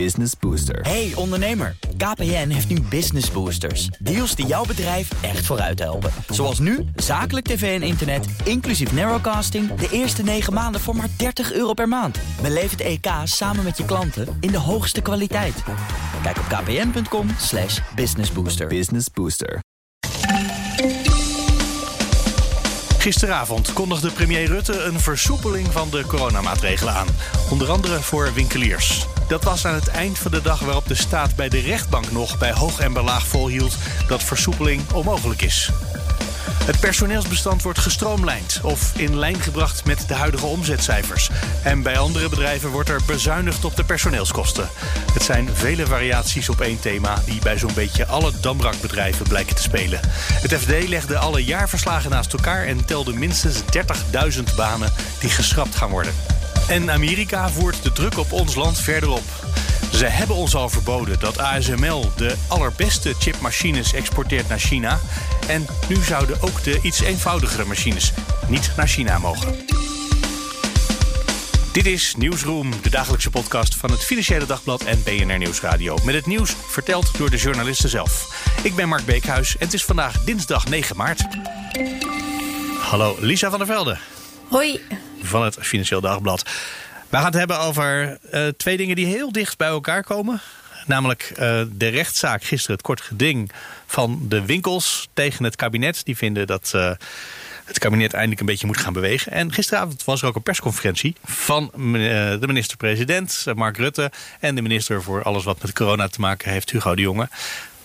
Business Booster. Hey ondernemer, KPN heeft nu Business Boosters. Deals die jouw bedrijf echt vooruit helpen. Zoals nu, zakelijk tv en internet, inclusief narrowcasting... de eerste 9 maanden voor maar 30 euro per maand. Beleef het EK samen met je klanten in de hoogste kwaliteit. Kijk op kpn.com slash businessbooster. Business Booster. Gisteravond kondigde premier Rutte een versoepeling van de coronamaatregelen aan. Onder andere voor winkeliers. Dat was aan het eind van de dag waarop de staat bij de rechtbank nog bij hoog en bij laag volhield dat versoepeling onmogelijk is. Het personeelsbestand wordt gestroomlijnd of in lijn gebracht met de huidige omzetcijfers. En bij andere bedrijven wordt er bezuinigd op de personeelskosten. Het zijn vele variaties op één thema die bij zo'n beetje alle Damrak-bedrijven blijken te spelen. Het FD legde alle jaarverslagen naast elkaar en telde minstens 30.000 banen die geschrapt gaan worden. En Amerika voert de druk op ons land verder op. Ze hebben ons al verboden dat ASML de allerbeste chipmachines exporteert naar China. En nu zouden ook de iets eenvoudigere machines niet naar China mogen. Dit is Nieuwsroom, de dagelijkse podcast van het Financiële Dagblad en BNR Nieuwsradio. Met het nieuws verteld door de journalisten zelf. Ik ben Mark Beekhuis en het is vandaag dinsdag 9 maart. Hallo, Lisa van der Velde. Hoi. Van het Financieel Dagblad. We gaan het hebben over uh, twee dingen die heel dicht bij elkaar komen. Namelijk uh, de rechtszaak gisteren, het kort geding van de winkels tegen het kabinet. Die vinden dat uh, het kabinet eindelijk een beetje moet gaan bewegen. En gisteravond was er ook een persconferentie van de minister-president Mark Rutte... en de minister voor alles wat met corona te maken heeft, Hugo de Jonge.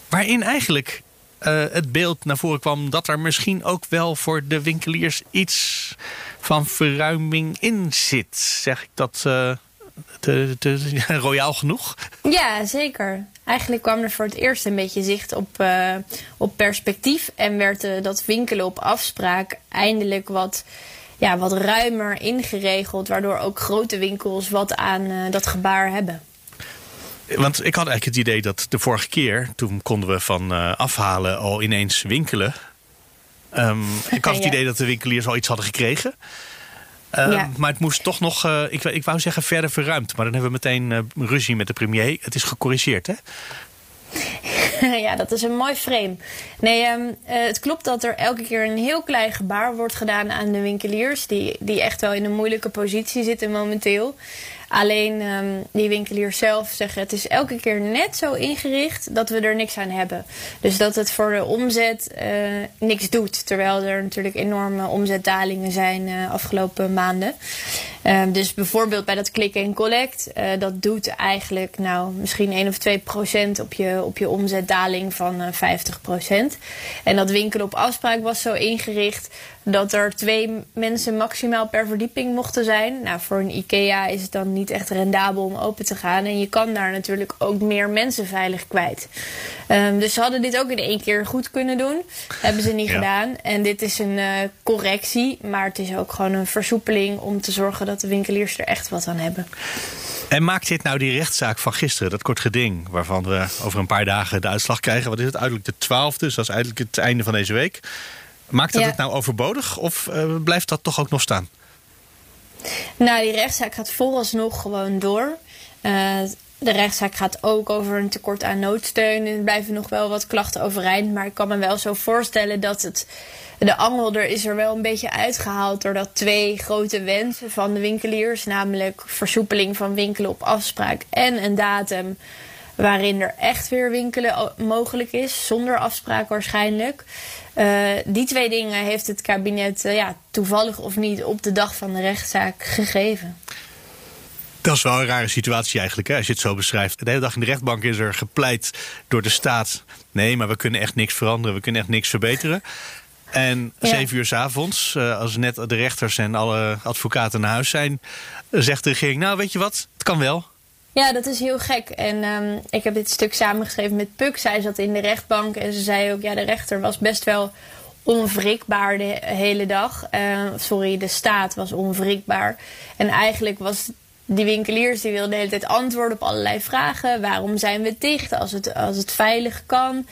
Waarin eigenlijk uh, het beeld naar voren kwam dat er misschien ook wel voor de winkeliers iets van verruiming in zit. Zeg ik dat uh, te, royaal genoeg? Ja, zeker. Eigenlijk kwam er voor het eerst een beetje zicht op, uh, op perspectief. En werd dat winkelen op afspraak eindelijk wat, ja, wat ruimer ingeregeld. Waardoor ook grote winkels wat aan dat gebaar hebben. Want ik had eigenlijk het idee dat de vorige keer, toen konden we van uh, afhalen al ineens winkelen. Um, ik had het ja. idee dat de winkeliers al iets hadden gekregen. Um, ja. Maar het moest toch nog, uh, ik, ik, wou zeggen verder verruimd. Maar dan hebben we meteen uh, ruzie met de premier. Het is gecorrigeerd, hè? ja, dat is een mooi frame. Nee, um, uh, het klopt dat er elke keer een heel klein gebaar wordt gedaan aan de winkeliers. Die, die echt wel in een moeilijke positie zitten momenteel. Alleen um, die winkeliers zelf zeggen het is elke keer net zo ingericht dat we er niks aan hebben. Dus dat het voor de omzet uh, niks doet. Terwijl er natuurlijk enorme omzetdalingen zijn uh, afgelopen maanden. Um, dus bijvoorbeeld bij dat click en collect. Uh, dat doet eigenlijk nou misschien 1 of 2 procent op je, op je omzetdaling van 50 procent. En dat winkelen op afspraak was zo ingericht dat er twee mensen maximaal per verdieping mochten zijn. Nou, voor een IKEA is het dan niet echt rendabel om open te gaan. En je kan daar natuurlijk ook meer mensen veilig kwijt. Um, dus ze hadden dit ook in één keer goed kunnen doen. Hebben ze niet ja. gedaan. En dit is een uh, correctie. Maar het is ook gewoon een versoepeling om te zorgen dat de winkeliers er echt wat aan hebben. En maakt dit nou die rechtszaak van gisteren, dat kort geding, waarvan we over een paar dagen de uitslag krijgen? Wat is het? Uiterlijk de twaalfde, dus dat is eigenlijk het einde van deze week. Maakt dat ja. het nou overbodig of uh, blijft dat toch ook nog staan? Nou, die rechtszaak gaat vooralsnog gewoon door. Uh, de rechtszaak gaat ook over een tekort aan noodsteun. En er blijven nog wel wat klachten overeind. Maar ik kan me wel zo voorstellen dat het. De angel er is er wel een beetje uitgehaald doordat twee grote wensen van de winkeliers, namelijk versoepeling van winkelen op afspraak en een datum waarin er echt weer winkelen mogelijk is, zonder afspraak waarschijnlijk. Uh, die twee dingen heeft het kabinet uh, ja, toevallig of niet op de dag van de rechtszaak gegeven. Dat is wel een rare situatie eigenlijk, hè, als je het zo beschrijft. De hele dag in de rechtbank is er gepleit door de staat. Nee, maar we kunnen echt niks veranderen, we kunnen echt niks verbeteren. En ja. zeven uur s avonds, uh, als net de rechters en alle advocaten naar huis zijn, zegt de regering: Nou, weet je wat, het kan wel. Ja, dat is heel gek. En um, ik heb dit stuk samengeschreven met Puk. Zij zat in de rechtbank en ze zei ook: ja, de rechter was best wel onwrikbaar de hele dag. Uh, sorry, de staat was onwrikbaar. En eigenlijk was die winkeliers die wilden de hele tijd antwoorden op allerlei vragen. Waarom zijn we dicht als het, als het veilig kan?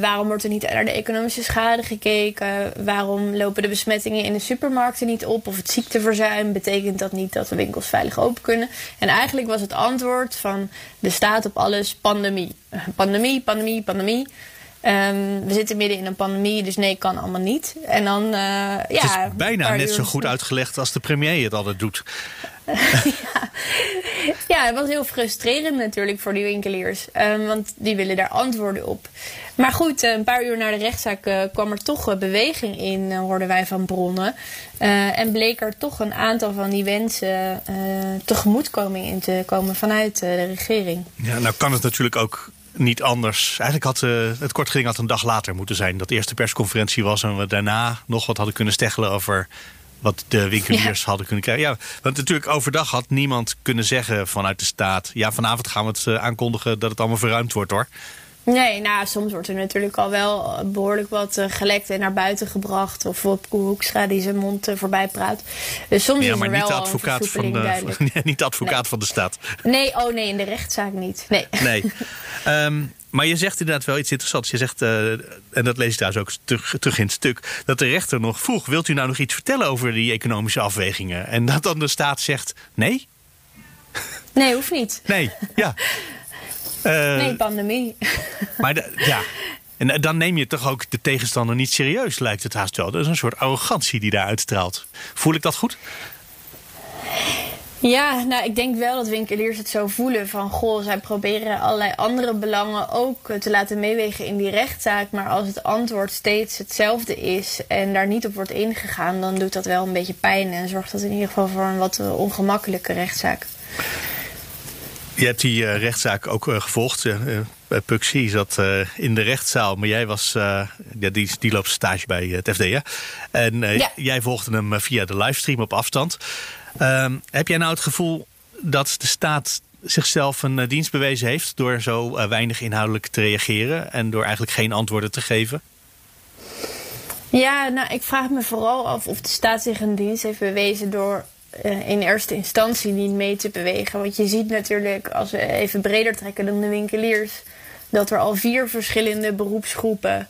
Waarom wordt er niet naar de economische schade gekeken? Waarom lopen de besmettingen in de supermarkten niet op? Of het ziekteverzuim betekent dat niet dat de winkels veilig open kunnen? En eigenlijk was het antwoord van de staat op alles pandemie. Pandemie, pandemie, pandemie. Um, we zitten midden in een pandemie, dus nee, kan allemaal niet. En dan, uh, ja. Het is bijna net zo goed uitgelegd als de premier het altijd doet. ja. ja, het was heel frustrerend natuurlijk voor die winkeliers. Um, want die willen daar antwoorden op. Maar goed, een paar uur na de rechtszaak uh, kwam er toch beweging in, uh, hoorden wij van bronnen. en bleek er toch een aantal van die wensen tegemoetkoming in te komen vanuit de regering. Ja, nou kan het natuurlijk ook niet anders. Eigenlijk had uh, het kortgeding had een dag later moeten zijn. Dat de eerste persconferentie was en we daarna nog wat hadden kunnen steggelen over wat de winkeliers hadden kunnen krijgen. Ja, want natuurlijk overdag had niemand kunnen zeggen vanuit de staat... ja, vanavond gaan we het uh, aankondigen dat het allemaal verruimd wordt hoor. Nee, nou, soms wordt er natuurlijk al wel behoorlijk wat uh, gelekt en naar buiten gebracht. Of op Hoekstra die zijn mond voorbij praat. Dus soms ja, is maar er niet wel de advocaat van de, niet de advocaat nee. van de staat. Nee, oh nee, in de rechtszaak niet. Nee. nee. um, maar je zegt inderdaad wel iets interessants. Je zegt, uh, en dat lees je trouwens ook terug, terug in het stuk... dat de rechter nog vroeg, wilt u nou nog iets vertellen over die economische afwegingen? En dat dan de staat zegt, nee? Nee, hoeft niet. Nee, ja. Uh, nee, pandemie. Maar de, ja, en dan neem je toch ook de tegenstander niet serieus, lijkt het haast wel. Dat is een soort arrogantie die daar uitstraalt. Voel ik dat goed? Ja, nou, ik denk wel dat winkeliers het zo voelen van... goh, zij proberen allerlei andere belangen ook te laten meewegen in die rechtszaak. Maar als het antwoord steeds hetzelfde is en daar niet op wordt ingegaan... dan doet dat wel een beetje pijn en zorgt dat in ieder geval voor een wat ongemakkelijke rechtszaak. Je hebt die uh, rechtszaak ook uh, gevolgd. Uh, Puxie zat in de rechtszaal, maar jij was, ja, die, die loopt stage bij het FD. Hè? En ja. jij volgde hem via de livestream op afstand. Um, heb jij nou het gevoel dat de staat zichzelf een uh, dienst bewezen heeft door zo uh, weinig inhoudelijk te reageren en door eigenlijk geen antwoorden te geven? Ja, nou, ik vraag me vooral af of de staat zich een dienst heeft bewezen door uh, in eerste instantie niet mee te bewegen. Want je ziet natuurlijk, als we even breder trekken dan de winkeliers, dat er al vier verschillende beroepsgroepen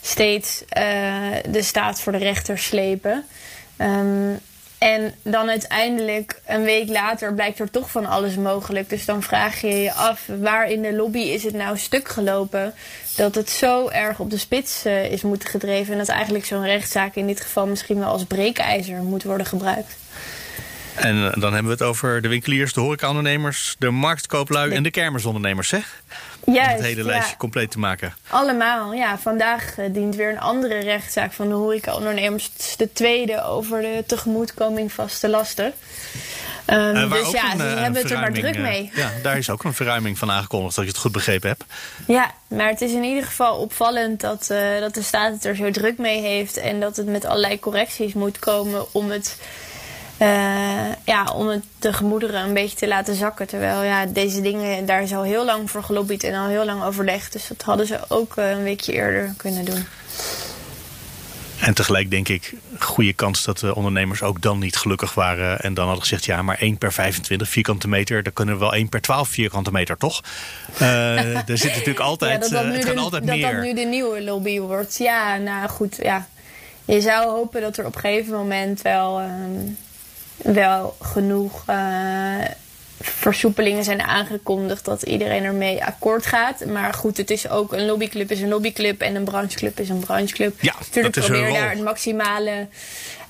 steeds de staat voor de rechter slepen. Um, en dan uiteindelijk, een week later, blijkt er toch van alles mogelijk. Dus dan vraag je je af, waar in de lobby is het nou stuk gelopen... dat het zo erg op de spits uh, is moeten gedreven... en dat eigenlijk zo'n rechtszaak in dit geval misschien wel als breekijzer moet worden gebruikt. En dan hebben we het over de winkeliers, de horecaondernemers... de marktkooplui en de kermisondernemers, hè? Juist, om het hele lijstje ja. compleet te maken. Allemaal, ja. Vandaag uh, dient weer een andere rechtszaak van de horecaondernemers. Het is de tweede over de tegemoetkoming vaste lasten. Um, uh, dus ja, een, ze uh, hebben het er maar druk mee. ja, daar is ook een verruiming van aangekondigd, als ik het goed begrepen heb. Ja, maar het is in ieder geval opvallend dat, dat de staat het er zo druk mee heeft. En dat het met allerlei correcties moet komen om het ja, om het de gemoederen een beetje te laten zakken. Terwijl ja, deze dingen, daar is al heel lang voor gelobbyd en al heel lang overlegd. Dus dat hadden ze ook een weekje eerder kunnen doen. En tegelijk denk ik, goede kans dat de ondernemers ook dan niet gelukkig waren. En dan hadden gezegd, ja, maar 1 per 25 vierkante meter. Dan kunnen we wel 1 per 12 vierkante meter, toch? Uh, er zit natuurlijk altijd, ja, dat dat uh, het nu kan de, altijd dat meer. dat nu de nieuwe lobby wordt. Ja, nou goed, ja. Je zou hopen dat er op een gegeven moment wel... Um, wel genoeg uh, versoepelingen zijn aangekondigd dat iedereen ermee akkoord gaat. Maar goed, het is ook een lobbyclub is een lobbyclub en een brancheclub is een brancheclub. Ja, Natuurlijk dat is probeer daar het maximale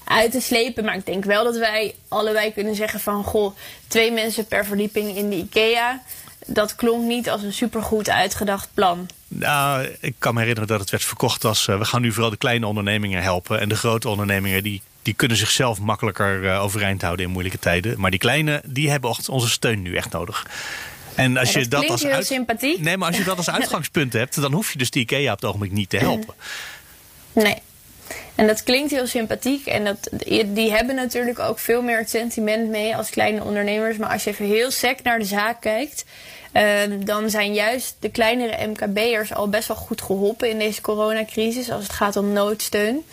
uit te slepen. Maar ik denk wel dat wij allebei kunnen zeggen van... goh, twee mensen per verdieping in de IKEA... dat klonk niet als een supergoed uitgedacht plan. Nou, ik kan me herinneren dat het werd verkocht als... Uh, we gaan nu vooral de kleine ondernemingen helpen. En de grote ondernemingen die, die kunnen zichzelf makkelijker uh, overeind houden in moeilijke tijden. Maar die kleine, die hebben onze steun nu echt nodig. En als Ja, je dat als heel uit... sympathiek. Nee, maar als je dat als uitgangspunt hebt, dan hoef je dus die IKEA op het ogenblik niet te helpen. Nee. En dat klinkt heel sympathiek. En dat, die hebben natuurlijk ook veel meer het sentiment mee als kleine ondernemers. Maar als je even heel sec naar de zaak kijkt. Uh, dan zijn juist de kleinere MKB'ers al best wel goed geholpen in deze coronacrisis. Als het gaat om noodsteun.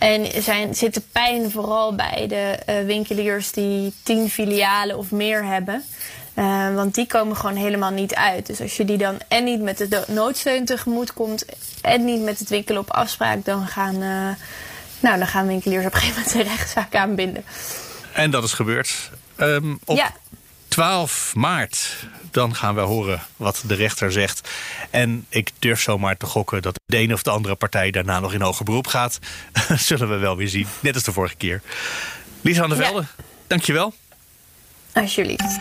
En zijn, zit de pijn vooral bij de uh, winkeliers die tien filialen of meer hebben. Uh, want die komen gewoon helemaal niet uit. Dus als je die dan en niet met de noodsteun tegemoet komt en niet met het winkelen op afspraak, dan gaan, uh, nou, dan gaan winkeliers op een gegeven moment de rechtszaak aanbinden. En dat is gebeurd. Um, op ja. 12 maart, dan gaan we horen wat de rechter zegt. En ik durf zomaar te gokken dat de ene of de andere partij daarna nog in hoger beroep gaat. Zullen we wel weer zien, net als de vorige keer. Lisa van der Velde, ja. dankjewel. Alsjeblieft.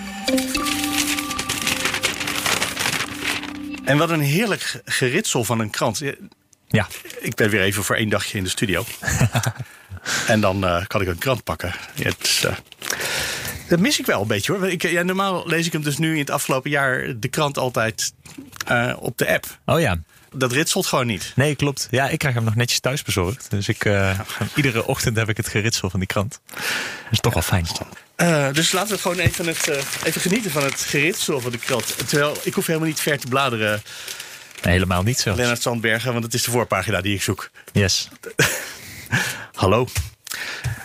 En wat een heerlijk geritsel van een krant. Ja. Ik ben weer even voor één dagje in de studio. en dan uh, kan ik een krant pakken. Het, uh, dat mis ik wel een beetje hoor. Ik, ja, normaal lees ik hem dus nu in het afgelopen jaar de krant altijd uh, op de app. Oh ja. Dat ritselt gewoon niet. Nee, klopt. Ja, ik krijg hem nog netjes thuis bezorgd. Dus ik, uh, iedere ochtend heb ik het geritsel van die krant. Dat is toch wel fijn. Uh, dus laten we gewoon even, het, uh, even genieten van het geritsel van de krant. Terwijl ik hoef helemaal niet ver te bladeren. Nee, helemaal niet zo. Lennart Sandbergen, want het is de voorpagina die ik zoek. Yes. Hallo.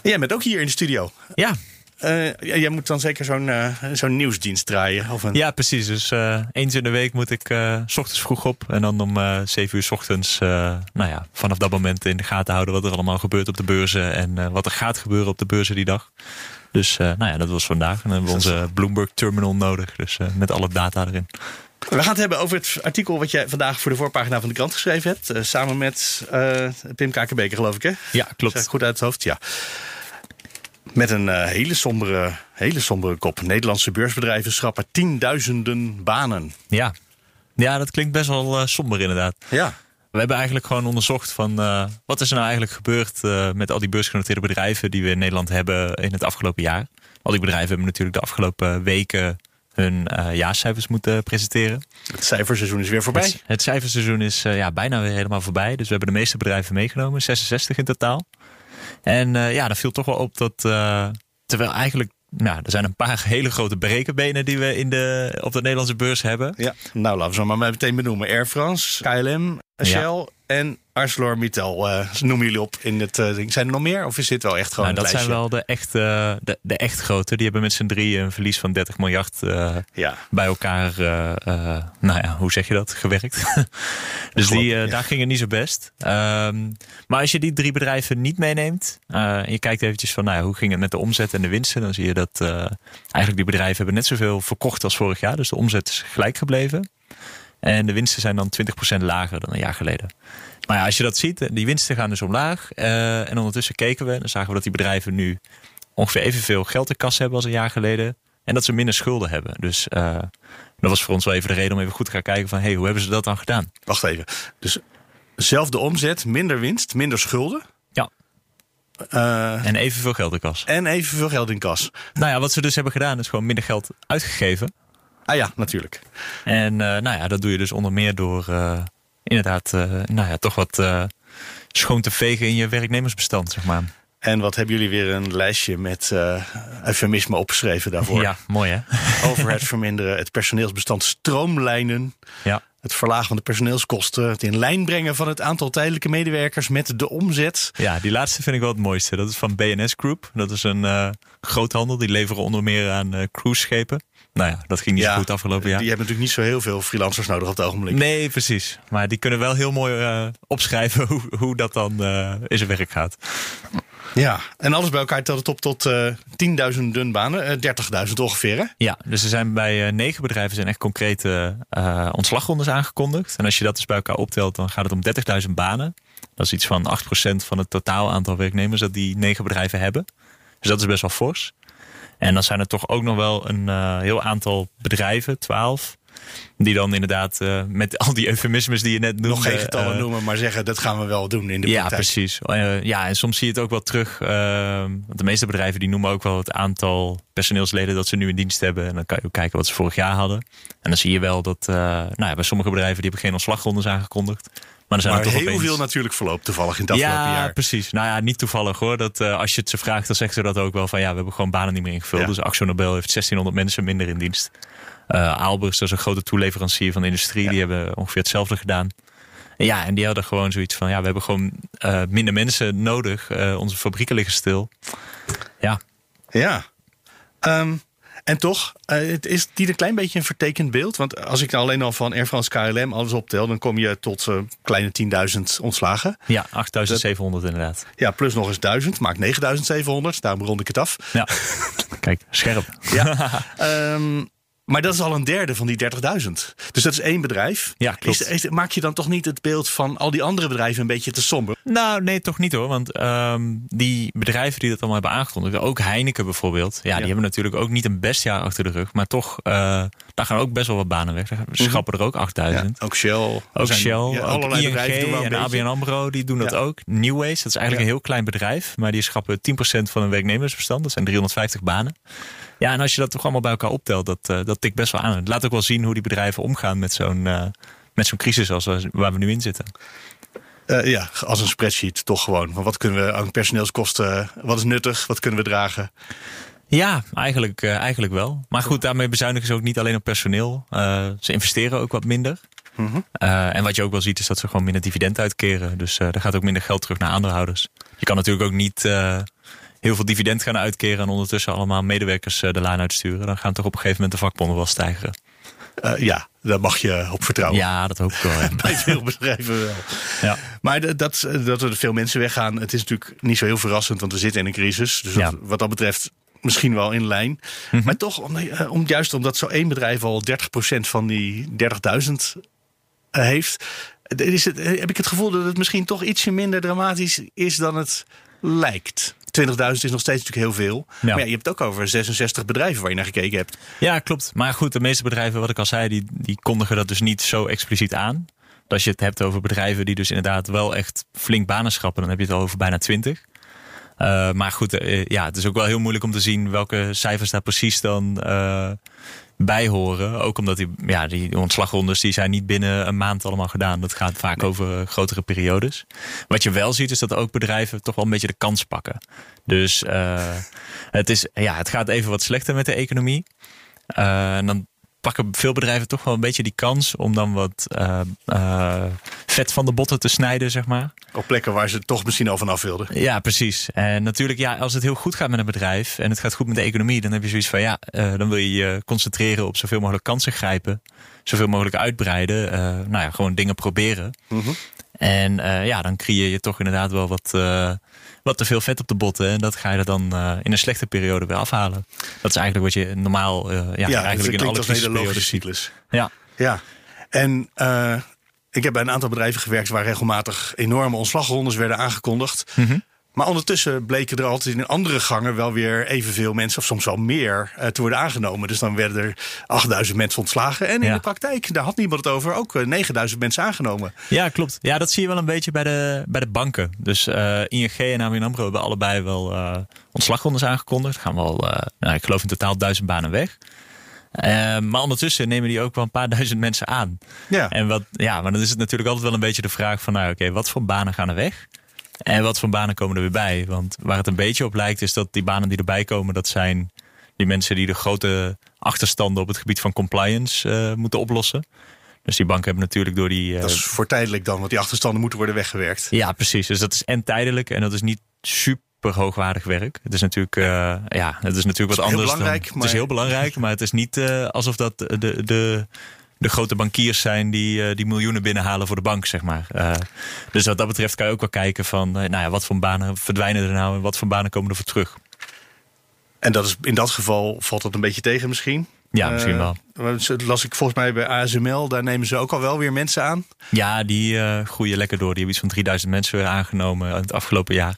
Jij bent ook hier in de studio. Ja. Uh, jij moet dan zeker zo'n uh, zo'n nieuwsdienst draaien? Of een... Ja, precies. Dus uh, eens in de week moet ik s ochtends vroeg op. En dan om zeven uur s ochtends, nou ja, vanaf dat moment in de gaten houden wat er allemaal gebeurt op de beurzen. En wat er gaat gebeuren op de beurzen die dag. Dus nou ja, dat was vandaag. En dan hebben we onze Bloomberg Terminal nodig. Dus met alle data erin. We gaan het hebben over het artikel wat jij vandaag voor de voorpagina van de krant geschreven hebt. Samen met Pim Kakenbeker, geloof ik, hè? Ja, klopt. Zeg goed uit het hoofd, ja. Met een uh, hele, sombere, hele sombere kop. Nederlandse beursbedrijven schrappen tienduizenden banen. Ja, ja dat klinkt best wel somber inderdaad. Ja. We hebben eigenlijk gewoon onderzocht van wat is er nou eigenlijk gebeurd met al die beursgenoteerde bedrijven die we in Nederland hebben in het afgelopen jaar. Al die bedrijven hebben natuurlijk de afgelopen weken hun jaarcijfers moeten presenteren. Het cijferseizoen is weer voorbij. Het, het cijferseizoen is ja, bijna weer helemaal voorbij. Dus we hebben de meeste bedrijven meegenomen, 66 in totaal. En uh, ja, dat viel toch wel op dat terwijl eigenlijk nou, er zijn een paar hele grote berekenbenen die we in de, op de Nederlandse beurs hebben. Ja, nou laten we ze maar meteen benoemen. Air France, KLM, Shell ja. en ArcelorMittal uh, noemen jullie op in het uh, ding. Zijn er nog meer of is dit wel echt gewoon nou, dat zijn wel de echt, uh, de, de echt grote. Die hebben met z'n drieën een verlies van 30 miljard ja. bij elkaar, nou ja, hoe zeg je dat, gewerkt. dus die, ja. daar ging het niet zo best. Um, maar als je die drie bedrijven niet meeneemt, en je kijkt eventjes van nou, hoe ging het met de omzet en de winsten, dan zie je dat eigenlijk die bedrijven hebben net zoveel verkocht als vorig jaar. Dus de omzet is gelijk gebleven. En de winsten zijn dan 20% lager dan een jaar geleden. Maar ja, als je dat ziet, die winsten gaan dus omlaag. Uh, en ondertussen keken we, dan zagen we dat die bedrijven nu ongeveer evenveel geld in kas hebben als een jaar geleden. En dat ze minder schulden hebben. Dus uh, dat was voor ons wel even de reden om even goed te gaan kijken van... hé, hey, hoe hebben ze dat dan gedaan? Wacht even. Dus zelfde omzet, minder winst, minder schulden? Ja. Uh, en evenveel geld in kas. En evenveel geld in kas. Nou ja, wat ze dus hebben gedaan is gewoon minder geld uitgegeven. Ah ja, natuurlijk. En uh, nou ja, dat doe je dus onder meer door uh, inderdaad uh, nou ja, toch wat schoon te vegen in je werknemersbestand, zeg maar. En wat hebben jullie weer een lijstje met eufemisme opgeschreven daarvoor? Ja, mooi hè? Over het verminderen, het personeelsbestand stroomlijnen. Ja. Het verlagen van de personeelskosten. Het in lijn brengen van het aantal tijdelijke medewerkers met de omzet. Ja, die laatste vind ik wel het mooiste. Dat is van BNS Group. Dat is een uh, groothandel. Die leveren onder meer aan uh, cruiseschepen. Nou ja, dat ging niet ja, zo goed afgelopen jaar. Die hebben natuurlijk niet zo heel veel freelancers nodig op het ogenblik. Nee, precies. Maar die kunnen wel heel mooi uh, opschrijven hoe, hoe dat dan in zijn werk gaat. Ja, en alles bij elkaar telt het op tot uh, 10.000 banen, uh, 30.000 ongeveer. Hè? Ja, dus er zijn bij uh, negen bedrijven zijn echt concrete uh, ontslagrondes aangekondigd. En als je dat dus bij elkaar optelt, dan gaat het om 30.000 banen. Dat is iets van 8% van het totaal aantal werknemers dat die negen bedrijven hebben. Dus dat is best wel fors. En dan zijn er toch ook nog wel een heel aantal bedrijven, 12. Die dan inderdaad uh, met al die eufemismes die je net noemde... Nog geen getallen uh, noemen, maar zeggen dat gaan we wel doen in de ja, praktijk. Precies. Uh, ja, en soms zie je het ook wel terug. want de meeste bedrijven die noemen ook wel het aantal personeelsleden dat ze nu in dienst hebben. En dan kan je ook kijken wat ze vorig jaar hadden. En dan zie je wel dat nou ja, bij sommige bedrijven die hebben geen ontslagrondes aangekondigd. Maar, er zijn maar er toch heel opeens... veel natuurlijk verloopt toevallig in het afgelopen ja, jaar. precies. Nou ja, niet toevallig hoor. Dat, uh, als je het ze vraagt, dan zeggen ze dat ook wel van ja, we hebben gewoon banen niet meer ingevuld. Ja. Dus Axo Nobel heeft 1600 mensen minder in dienst. Uh, Aalbers, dat is een grote toeleverancier van de industrie, Ja. die hebben ongeveer hetzelfde gedaan. En ja, en die hadden gewoon zoiets van ja, we hebben gewoon uh, minder mensen nodig. Onze fabrieken liggen stil. Ja, Ja. Um, En toch, uh, het is niet een klein beetje een vertekend beeld. Want als ik nou alleen al van Air France KLM alles optel, dan kom je tot uh, kleine 10.000 ontslagen. Ja, 8.700 inderdaad. Ja, plus nog eens 1000, maakt 9.700. Daarom rond ik het af. Ja, kijk, scherp. Ja. um, Maar dat is al een derde van die 30.000. Dus dat is één bedrijf. Ja, klopt. Is, is, maak je dan toch niet het beeld van al die andere bedrijven een beetje te somber? Nou, nee, toch niet hoor. Want um, die bedrijven die dat allemaal hebben aangekondigd, ook Heineken bijvoorbeeld, ja, die hebben natuurlijk ook niet een best jaar achter de rug. Maar toch, uh, daar gaan ook best wel wat banen weg. Ze schrappen er ook 8000. Ja, ook Shell. Ook zijn, Shell. ook allerlei ING bedrijven doen en ABN AMRO, die doen dat ook. Newways, dat is eigenlijk een heel klein bedrijf. Maar die schrappen 10% van hun werknemersbestand. Dat zijn 350 banen. Ja, en als je dat toch allemaal bij elkaar optelt, dat, uh, dat tikt best wel aan. Het laat ook wel zien hoe die bedrijven omgaan met zo'n uh, met zo'n crisis als we, waar we nu in zitten. Uh, ja, als een spreadsheet toch gewoon. Wat kunnen we aan personeelskosten, wat is nuttig, wat kunnen we dragen? Ja, eigenlijk, uh, eigenlijk wel. Maar goed, daarmee bezuinigen ze ook niet alleen op personeel. Uh, ze investeren ook wat minder. Uh, en wat je ook wel ziet is dat ze gewoon minder dividend uitkeren. Dus er gaat ook minder geld terug naar aandeelhouders. Je kan natuurlijk ook niet heel veel dividend gaan uitkeren en ondertussen allemaal medewerkers de laan uitsturen. Dan gaan toch op een gegeven moment de vakbonden wel stijgen. Uh, ja, daar mag je op vertrouwen. Ja, dat hoop ik wel. Ja. Bij veel bedrijven wel. Ja. Maar dat, dat er veel mensen weggaan, het is natuurlijk niet zo heel verrassend, want we zitten in een crisis. Dus Ja. wat, wat dat betreft misschien wel in lijn. Mhm. Maar toch, om, eh, om, juist omdat zo één bedrijf al 30% van die 30.000 eh, heeft, eh, is het, heb ik het gevoel dat het misschien toch ietsje minder dramatisch is dan het lijkt. 20.000 is nog steeds natuurlijk heel veel. Ja. Maar ja, je hebt het ook over 66 bedrijven waar je naar gekeken hebt. Ja, klopt. Maar goed, de meeste bedrijven, wat ik al zei, die, die kondigen dat dus niet zo expliciet aan. Als je het hebt over bedrijven die dus inderdaad wel echt flink banen schrappen, dan heb je het al over bijna 20. Uh, maar goed, uh, ja, het is ook wel heel moeilijk om te zien welke cijfers daar precies dan uh, bij horen. Ook omdat die, ja, die ontslagrondes die zijn niet binnen een maand allemaal gedaan. Dat gaat vaak nee. over grotere periodes. Wat je wel ziet is dat ook bedrijven toch wel een beetje de kans pakken. Dus het, is, ja, het gaat even wat slechter met de economie. en dan pakken veel bedrijven toch wel een beetje die kans om dan wat uh, uh, vet van de botten te snijden, zeg maar. Op plekken waar ze toch misschien al vanaf wilden. Ja, precies. En natuurlijk, ja, als het heel goed gaat met een bedrijf en het gaat goed met de economie, dan heb je zoiets van ja, uh, dan wil je je concentreren op zoveel mogelijk kansen grijpen, zoveel mogelijk uitbreiden, nou ja, gewoon dingen proberen. Mm -hmm. En ja, dan creëer je toch inderdaad wel wat wat te veel vet op de botten. En dat ga je er dan uh, in een slechte periode weer afhalen. Dat is eigenlijk wat je normaal ja, ja, eigenlijk in alle crisisperiodes cyclus. Ja. ja. En ik heb bij een aantal bedrijven gewerkt waar regelmatig enorme ontslagrondes werden aangekondigd. Mm -hmm. Maar ondertussen bleken er altijd in andere gangen wel weer evenveel mensen, of soms wel meer, uh, te worden aangenomen. Dus dan werden er 8000 mensen ontslagen. En in Ja. de praktijk, daar had niemand het over, ook uh, 9000 mensen aangenomen. Ja, klopt. Ja, dat zie je wel een beetje bij de, bij de banken. Dus uh, ING en ABN AMRO hebben allebei wel uh, ontslagrondes aangekondigd. Gaan wel, nou, ik geloof in totaal duizend banen weg. Uh, maar ondertussen nemen die ook wel een paar duizend mensen aan. Ja. En wat, ja, maar dan is het natuurlijk altijd wel een beetje de vraag van, nou oké, okay, wat voor banen gaan er weg? En wat voor banen komen er weer bij? Want waar het een beetje op lijkt is dat die banen die erbij komen, dat zijn die mensen die de grote achterstanden op het gebied van compliance uh, moeten oplossen. Dus die banken hebben natuurlijk door die. Uh, dat is voor tijdelijk dan, want die achterstanden moeten worden weggewerkt. Ja, precies. Dus dat is en tijdelijk en dat is niet super hoogwaardig werk. Het is natuurlijk, uh, ja, het is natuurlijk wat het is anders. Belangrijk, dan, maar... Het is heel belangrijk, maar het is niet alsof dat de, de, de grote bankiers zijn die, uh, die miljoenen binnenhalen voor de bank, zeg maar. Uh, dus wat dat betreft kan je ook wel kijken van, uh, nou ja, wat voor banen verdwijnen er nou en wat voor banen komen er voor terug. En dat is, in dat geval valt dat een beetje tegen misschien? Ja, misschien wel. Dat las ik volgens mij bij ASML, daar nemen ze ook al wel weer mensen aan. Ja, die uh, groeien lekker door. Die hebben iets van 3000 mensen weer aangenomen het afgelopen jaar.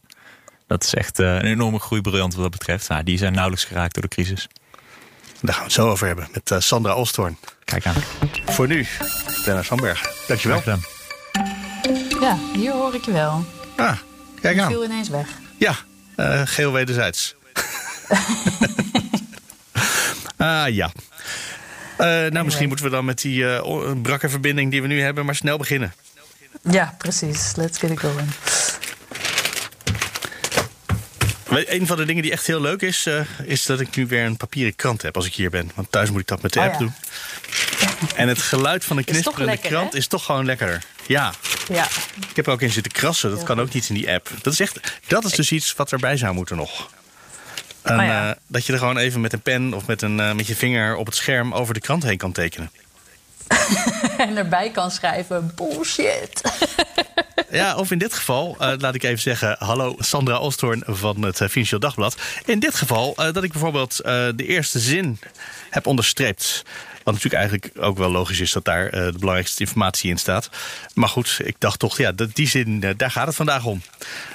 Dat is echt uh, een enorme groeibriljant wat dat betreft. Nou, die zijn nauwelijks geraakt door de crisis. Daar gaan we het zo over hebben met uh, Sandra Olsthoorn. Kijk aan. Voor nu, Dennis Sandberg. Dankjewel. Ja, hier hoor ik je wel. Ah, kijk aan. viel ineens weg. Ja, uh, geel wederzijds. ah ja. Uh, nou, anyway. misschien moeten we dan met die uh, brakke verbinding die we nu hebben, maar snel beginnen. Ja, precies. Let's get it going. Een van de dingen die echt heel leuk is, uh, is dat ik nu weer een papieren krant heb als ik hier ben. Want thuis moet ik dat met de oh, app ja. doen. En het geluid van een knisperende lekker, krant hè? is toch gewoon lekkerder. Ja. ja. Ik heb er ook in zitten krassen. Dat kan ook niet in die app. Dat is, echt, dat is dus iets wat erbij zou moeten nog. Een, Oh ja. eh, dat je er gewoon even met een pen of met, een, eh, met je vinger op het scherm over de krant heen kan tekenen. En erbij kan schrijven: bullshit. Ja, of in dit geval, eh, laat ik even zeggen... hallo, Sandra Ostorn van het eh, Financieel Dagblad. In dit geval eh, dat ik bijvoorbeeld de eerste zin heb onderstreept. Wat natuurlijk eigenlijk ook wel logisch is dat daar de belangrijkste informatie in staat. Maar goed, ik dacht toch, ja, dat, die zin, daar gaat het vandaag om.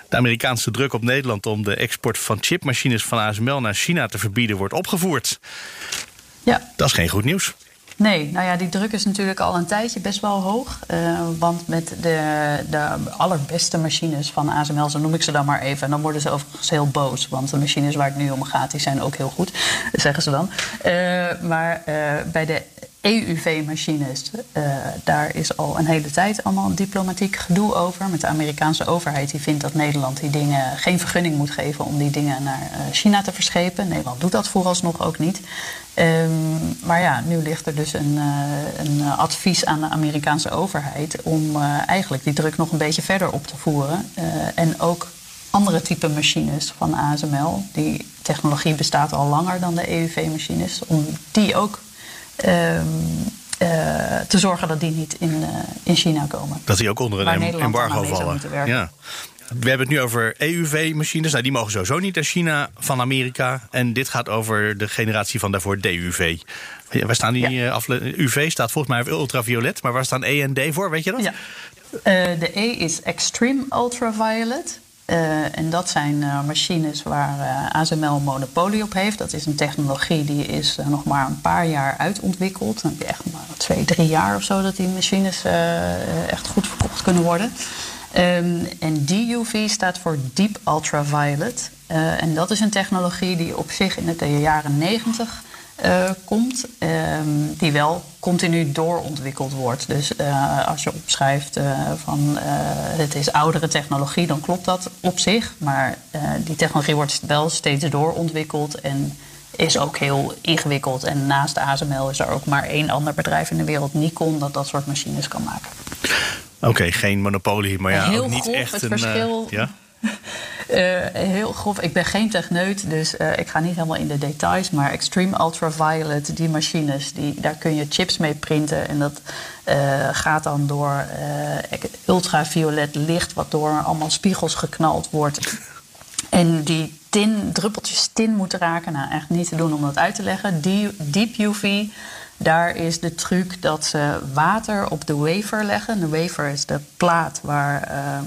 De Amerikaanse druk op Nederland om de export van chipmachines van ASML naar China te verbieden wordt opgevoerd. Ja, Dat is geen goed nieuws. Nee, nou ja, die druk is natuurlijk al een tijdje best wel hoog. Eh, want met de, de allerbeste machines van ASML, zo noem ik ze dan maar even. En dan worden ze overigens heel boos. Want de machines waar het nu om gaat, die zijn ook heel goed, zeggen ze dan. Eh, maar eh, bij de EUV-machines, eh, daar is al een hele tijd allemaal diplomatiek gedoe over. Met de Amerikaanse overheid die vindt dat Nederland die dingen geen vergunning moet geven om die dingen naar eh, China te verschepen. Nederland doet dat vooralsnog ook niet. Ehm, maar ja, nu ligt er dus een, eh, een advies aan de Amerikaanse overheid om eigenlijk die druk nog een beetje verder op te voeren. En ook andere type machines van ASML, die technologie bestaat al langer dan de EUV-machines, om die ook te zorgen dat die niet in, eh, in China komen. Dat die ook onder een em- embargo vallen. Ja. We hebben het nu over EUV-machines. Nou, die mogen sowieso niet naar China van Amerika. En dit gaat over de generatie van daarvoor DUV. Waar staan die Ja. eh, UV staat volgens mij voor ultraviolet. Maar waar staan E en D voor? Weet je dat? Ja. Eh, de E is Extreme Ultraviolet. Eh, en dat zijn eh, machines waar eh, ASML een monopolie op heeft. Dat is een technologie die is nog maar een paar jaar uitontwikkeld. Dan heb je echt maar twee, drie jaar of zo dat die machines echt goed verkocht kunnen worden. Ehm, en DUV staat voor Deep Ultraviolet. En dat is een technologie die op zich in de jaren 90 eh, komt, ehm, die wel continu doorontwikkeld wordt. Dus eh, als je opschrijft eh, van het is oudere technologie, dan klopt dat op zich. Maar die technologie wordt wel steeds doorontwikkeld en is ook heel ingewikkeld. En naast ASML is er ook maar één ander bedrijf in de wereld, Nikon, dat dat soort machines kan maken. Oké, geen monopolie, maar ja, Heel ook niet echt het een... verschil- ja? Eh, heel grof. Ik ben geen techneut, dus eh, ik ga niet helemaal in de details. Maar Extreme Ultraviolet, die machines, die, daar kun je chips mee printen. En dat eh, gaat dan door ultraviolet licht, wat door allemaal spiegels geknald wordt. En die tin, druppeltjes tin moeten raken. Nou, echt niet te doen om dat uit te leggen. Die, deep UV, daar is de truc dat ze water op de wafer leggen. De wafer is de plaat waar... ehm,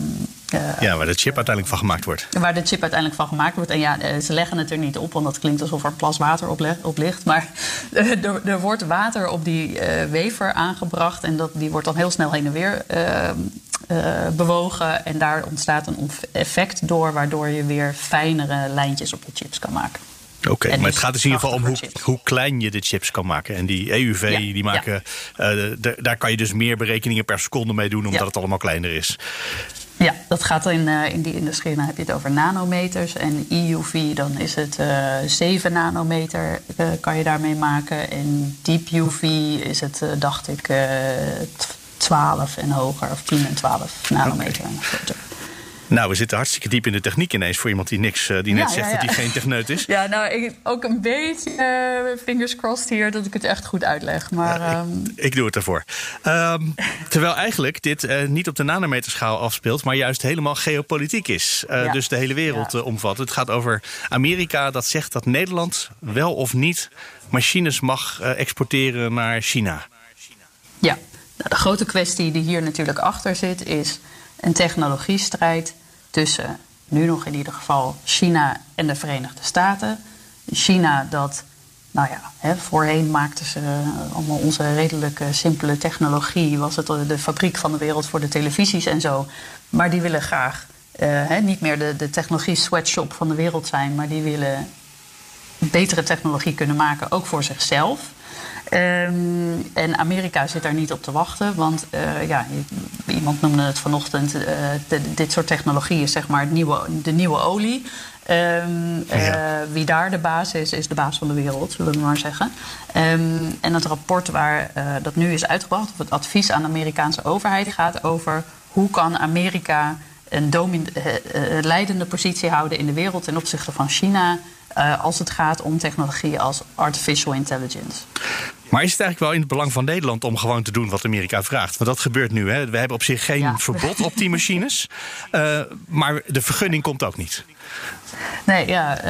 eh, ja, waar de chip uiteindelijk van gemaakt wordt. Waar de chip uiteindelijk van gemaakt wordt. En ja, eh, ze leggen het er niet op, want dat klinkt alsof er een plas water op, op ligt. Maar er, er wordt water op die eh wafer aangebracht. En dat, die wordt dan heel snel heen en weer bewogen. En daar ontstaat een effect door, waardoor je weer fijnere lijntjes op de chips kan maken. Oké, maar het gaat dus in ieder geval om hoe, hoe klein je de chips kan maken. En die EUV, Ja, die maken, daar kan je dus meer berekeningen per seconde mee doen, omdat Ja. het allemaal kleiner is. Ja, dat gaat in, eh, in die industrie. Dan heb je het over nanometers. En EUV, dan is het eh 7 nanometer eh, kan je daarmee maken. En Deep UV is het, dacht ik, eh 12 en hoger. Of 10 en 12 nanometer en. Nou, we zitten hartstikke diep in de techniek ineens voor iemand die niks, eh, die net Ja, zegt ja, dat hij geen techneut is. Ja, nou, ik, ook een beetje eh, fingers crossed hier dat ik het echt goed uitleg. Maar ehm, Ik doe het ervoor. Ehm, terwijl eigenlijk dit eh, niet op de nanometerschaal afspeelt, maar juist helemaal geopolitiek is. Dus de hele wereld omvat. Het gaat over Amerika dat zegt dat Nederland wel of niet machines mag exporteren naar China. Ja, nou, de grote kwestie die hier natuurlijk achter zit is een technologiestrijd tussen, nu nog in ieder geval, China en de Verenigde Staten. China dat, nou ja, hè, voorheen maakten ze eh, allemaal onze redelijk eh, simpele technologie, was het de fabriek van de wereld voor de televisies en zo. Maar die willen graag eh, hè, niet meer de, de technologie sweatshop van de wereld zijn, maar die willen betere technologie kunnen maken, ook voor zichzelf. Ehm, en Amerika zit daar niet op te wachten, want eh, ja, iemand noemde het vanochtend, eh, de- dit soort technologie is zeg maar het nieuwe, de nieuwe olie. Ehm, eh, wie daar de baas is, is de baas van de wereld, zullen we maar zeggen. Ehm, en het rapport waar dat nu is uitgebracht, of het advies aan de Amerikaanse overheid, gaat over hoe kan Amerika een domin- leidende positie houden in de wereld ten opzichte van China als het gaat om technologie als artificial intelligence. Maar is het eigenlijk wel in het belang van Nederland om gewoon te doen wat Amerika vraagt? Want dat gebeurt nu. Hè? We hebben op zich geen verbod op die machines. Uh, maar de vergunning komt ook niet. Nee, ja, uh,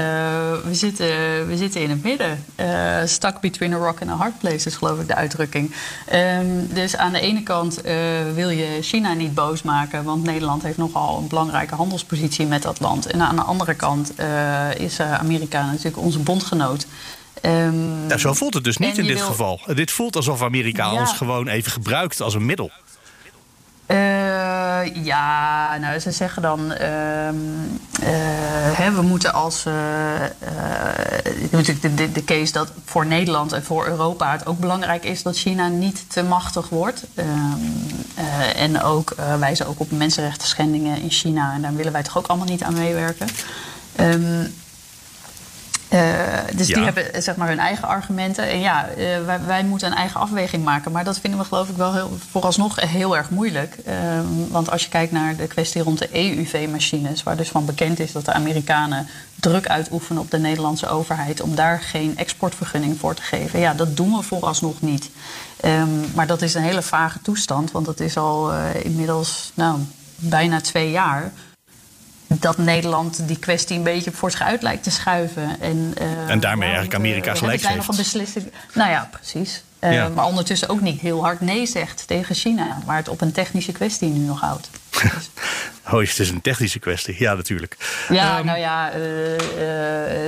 we, zitten, we zitten in het midden. Uh, stuck between a rock and a hard place is geloof ik de uitdrukking. Um, dus aan de ene kant wil je China niet boos maken... want Nederland heeft nogal een belangrijke handelspositie met dat land. En aan de andere kant is Amerika natuurlijk onze bondgenoot... Um, ja, zo voelt het dus niet in dit geval. Dit voelt alsof Amerika ons gewoon even gebruikt als een middel. Uh, ja, nou, ze zeggen dan. Uh, uh, hè, we moeten als. natuurlijk de, de, de, case dat voor Nederland en voor Europa het ook belangrijk is dat China niet te machtig wordt. Ehm, en ook wijzen ook op mensenrechten schendingen in China. En daar willen wij toch ook allemaal niet aan meewerken. Um, uh, dus die hebben zeg maar hun eigen argumenten. En ja, uh, wij, wij, moeten een eigen afweging maken. Maar dat vinden we geloof ik wel heel, vooralsnog heel erg moeilijk. Uh, want als je kijkt naar de kwestie rond de EUV-machines... waar dus van bekend is dat de Amerikanen druk uitoefenen op de Nederlandse overheid... om daar geen exportvergunning voor te geven. Ja, dat doen we vooralsnog niet. Um, maar dat is een hele vage toestand. Want dat is al inmiddels nou, bijna twee jaar dat Nederland die kwestie een beetje voor zich uit lijkt te schuiven. En, uh, en daarmee eigenlijk Amerika uh, een beslissing. Nou ja, precies. Uh, ja. Maar ondertussen ook niet heel hard nee zegt tegen China, waar het op een technische kwestie nu nog houdt. Dus. oh, het is een technische kwestie, ja, natuurlijk. Ja, um, nou ja,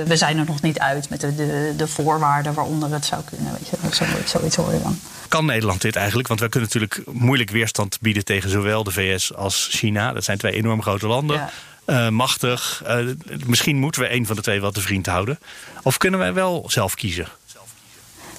we zijn er nog niet uit met de, de, de, voorwaarden waaronder het zou kunnen. Weet je, zo, zoiets hoor je dan. Kan Nederland dit eigenlijk? Want we kunnen natuurlijk moeilijk weerstand bieden tegen zowel de VS als China. Dat zijn twee enorm grote landen. Ja uh, machtig. Uh, misschien moeten we een van de twee wel te vriend houden. Of kunnen wij wel zelf kiezen?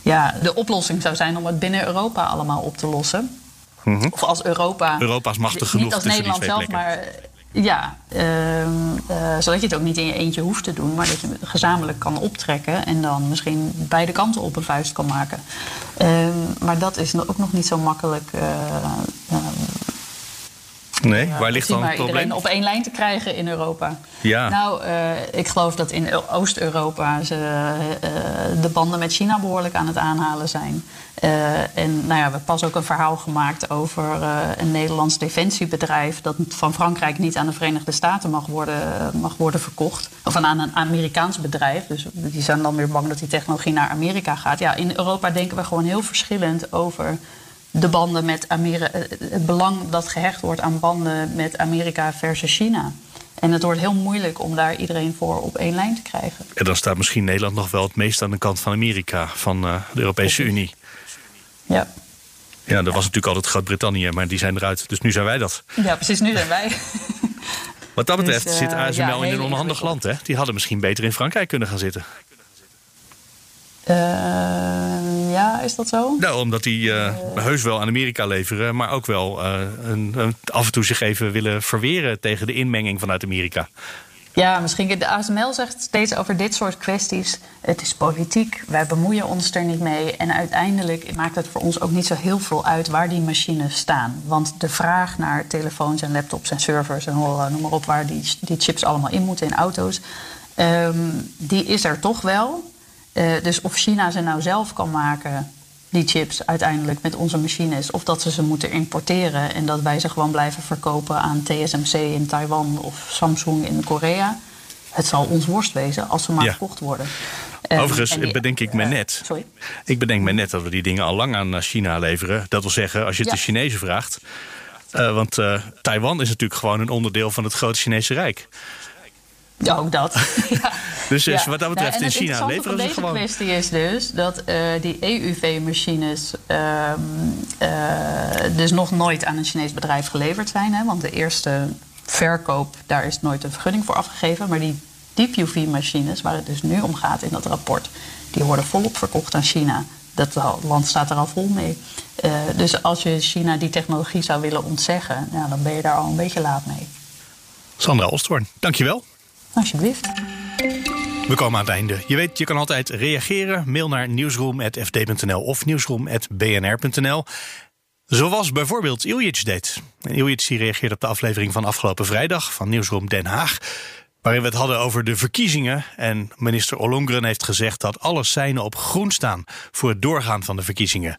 Ja, de oplossing zou zijn om het binnen Europa allemaal op te lossen. Mm -hmm. Of als Europa. Europa is machtig genoeg. Niet als Nederland zelf, plekken. maar. Ja, uh, zodat je het ook niet in je eentje hoeft te doen, maar dat je gezamenlijk kan optrekken en dan misschien beide kanten op een vuist kan maken. Ehm, maar dat is ook nog niet zo makkelijk Nee, ja, waar ligt dan het probleem? iedereen op één lijn te krijgen in Europa. Ja. Nou, uh, ik geloof dat in Oost-Europa ze uh, de banden met China behoorlijk aan het aanhalen zijn. Uh, en nou ja, we hebben pas ook een verhaal gemaakt over een Nederlands defensiebedrijf dat van Frankrijk niet aan de Verenigde Staten mag worden, mag worden verkocht. Of aan een Amerikaans bedrijf. Dus die zijn dan weer bang dat die technologie naar Amerika gaat. Ja, in Europa denken we gewoon heel verschillend over de banden met Amerika, eh, het belang dat gehecht wordt aan banden met Amerika versus China. En het wordt heel moeilijk om daar iedereen voor op één lijn te krijgen. En dan staat misschien Nederland nog wel het meest aan de kant van Amerika, van uh, de Europese Unie. Ja. Ja, dat was natuurlijk altijd Groot-Brittannië, maar die zijn eruit. Dus nu zijn wij dat. Ja, precies, nu zijn wij. Wat dat betreft dus, uh, zit ASML ja, in een onhandig land. Hè? Die hadden misschien beter in Frankrijk kunnen gaan zitten. Uh, ja, is dat zo? Nou, omdat die uh, heus wel aan Amerika leveren, maar ook wel uh, een, een, af en toe zich even willen verweren tegen de inmenging vanuit Amerika. Ja, misschien. De ASML zegt steeds over dit soort kwesties. Het is politiek, wij bemoeien ons er niet mee. En uiteindelijk maakt het voor ons ook niet zo heel veel uit waar die machines staan. Want de vraag naar telefoons en laptops en servers en noem maar op, waar die, die chips allemaal in moeten in auto's, um, die is er toch wel. Uh, dus of China ze nou zelf kan maken, die chips uiteindelijk met onze machines, of dat ze ze moeten importeren en dat wij ze gewoon blijven verkopen aan TSMC in Taiwan of Samsung in Korea. Het zal ons worst wezen als ze maar ja. verkocht worden. Overigens die, bedenk ik me uh, net. Sorry? Ik bedenk me net dat we die dingen al lang aan China leveren. Dat wil zeggen, als je het ja. de Chinezen vraagt. Uh, want Taiwan is natuurlijk gewoon een onderdeel van het grote Chinese Rijk. Ja, ook dat. ja. Dus, dus ja. wat dat betreft nou, in China leveren ze gewoon. De kwestie is dus dat uh, die EUV-machines uh, uh, dus nog nooit aan een Chinees bedrijf geleverd zijn. Hè? Want de eerste verkoop, daar is nooit een vergunning voor afgegeven. Maar die Deep UV-machines, waar het dus nu om gaat in dat rapport, die worden volop verkocht aan China. Dat land staat er al vol mee. Uh, dus als je China die technologie zou willen ontzeggen, nou, dan ben je daar al een beetje laat mee. Sandra Osthoorn, dankjewel. Alsjeblieft. We komen aan het einde. Je weet, je kan altijd reageren. Mail naar nieuwsroom.fd.nl of nieuwsroom.bnr.nl. Zoals bijvoorbeeld Iljic deed. Iljic reageerde op de aflevering van afgelopen vrijdag van Nieuwsroom Den Haag. Waarin we het hadden over de verkiezingen. En minister Ollongren heeft gezegd dat alle seinen op groen staan voor het doorgaan van de verkiezingen.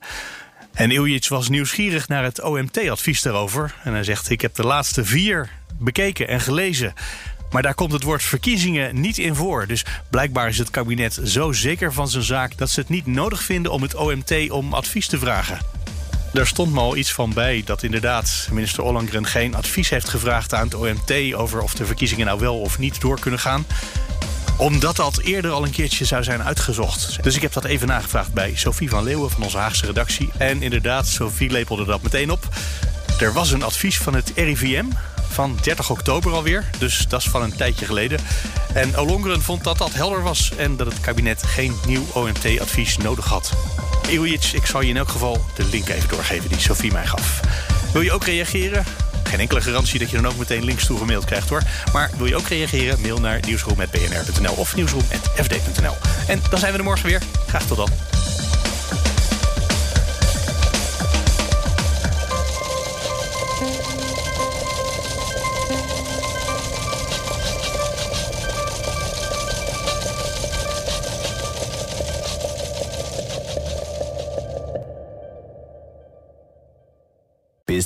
En Iljic was nieuwsgierig naar het OMT-advies daarover. En hij zegt: Ik heb de laatste vier bekeken en gelezen. Maar daar komt het woord verkiezingen niet in voor. Dus blijkbaar is het kabinet zo zeker van zijn zaak dat ze het niet nodig vinden om het OMT om advies te vragen. Daar stond me al iets van bij dat inderdaad minister Ollongren geen advies heeft gevraagd aan het OMT over of de verkiezingen nou wel of niet door kunnen gaan omdat dat eerder al een keertje zou zijn uitgezocht. Dus ik heb dat even nagevraagd bij Sophie van Leeuwen van onze Haagse redactie. En inderdaad, Sophie lepelde dat meteen op. Er was een advies van het RIVM van 30 oktober alweer. Dus dat is van een tijdje geleden. En Olongren vond dat dat helder was en dat het kabinet geen nieuw OMT-advies nodig had. Iljic, ik zal je in elk geval de link even doorgeven die Sophie mij gaf. Wil je ook reageren? Geen enkele garantie dat je dan ook meteen links toegemaild krijgt hoor. Maar wil je ook reageren? Mail naar nieuwsroom.bnr.nl of nieuwsroom.fd.nl. En dan zijn we er morgen weer. Graag tot dan.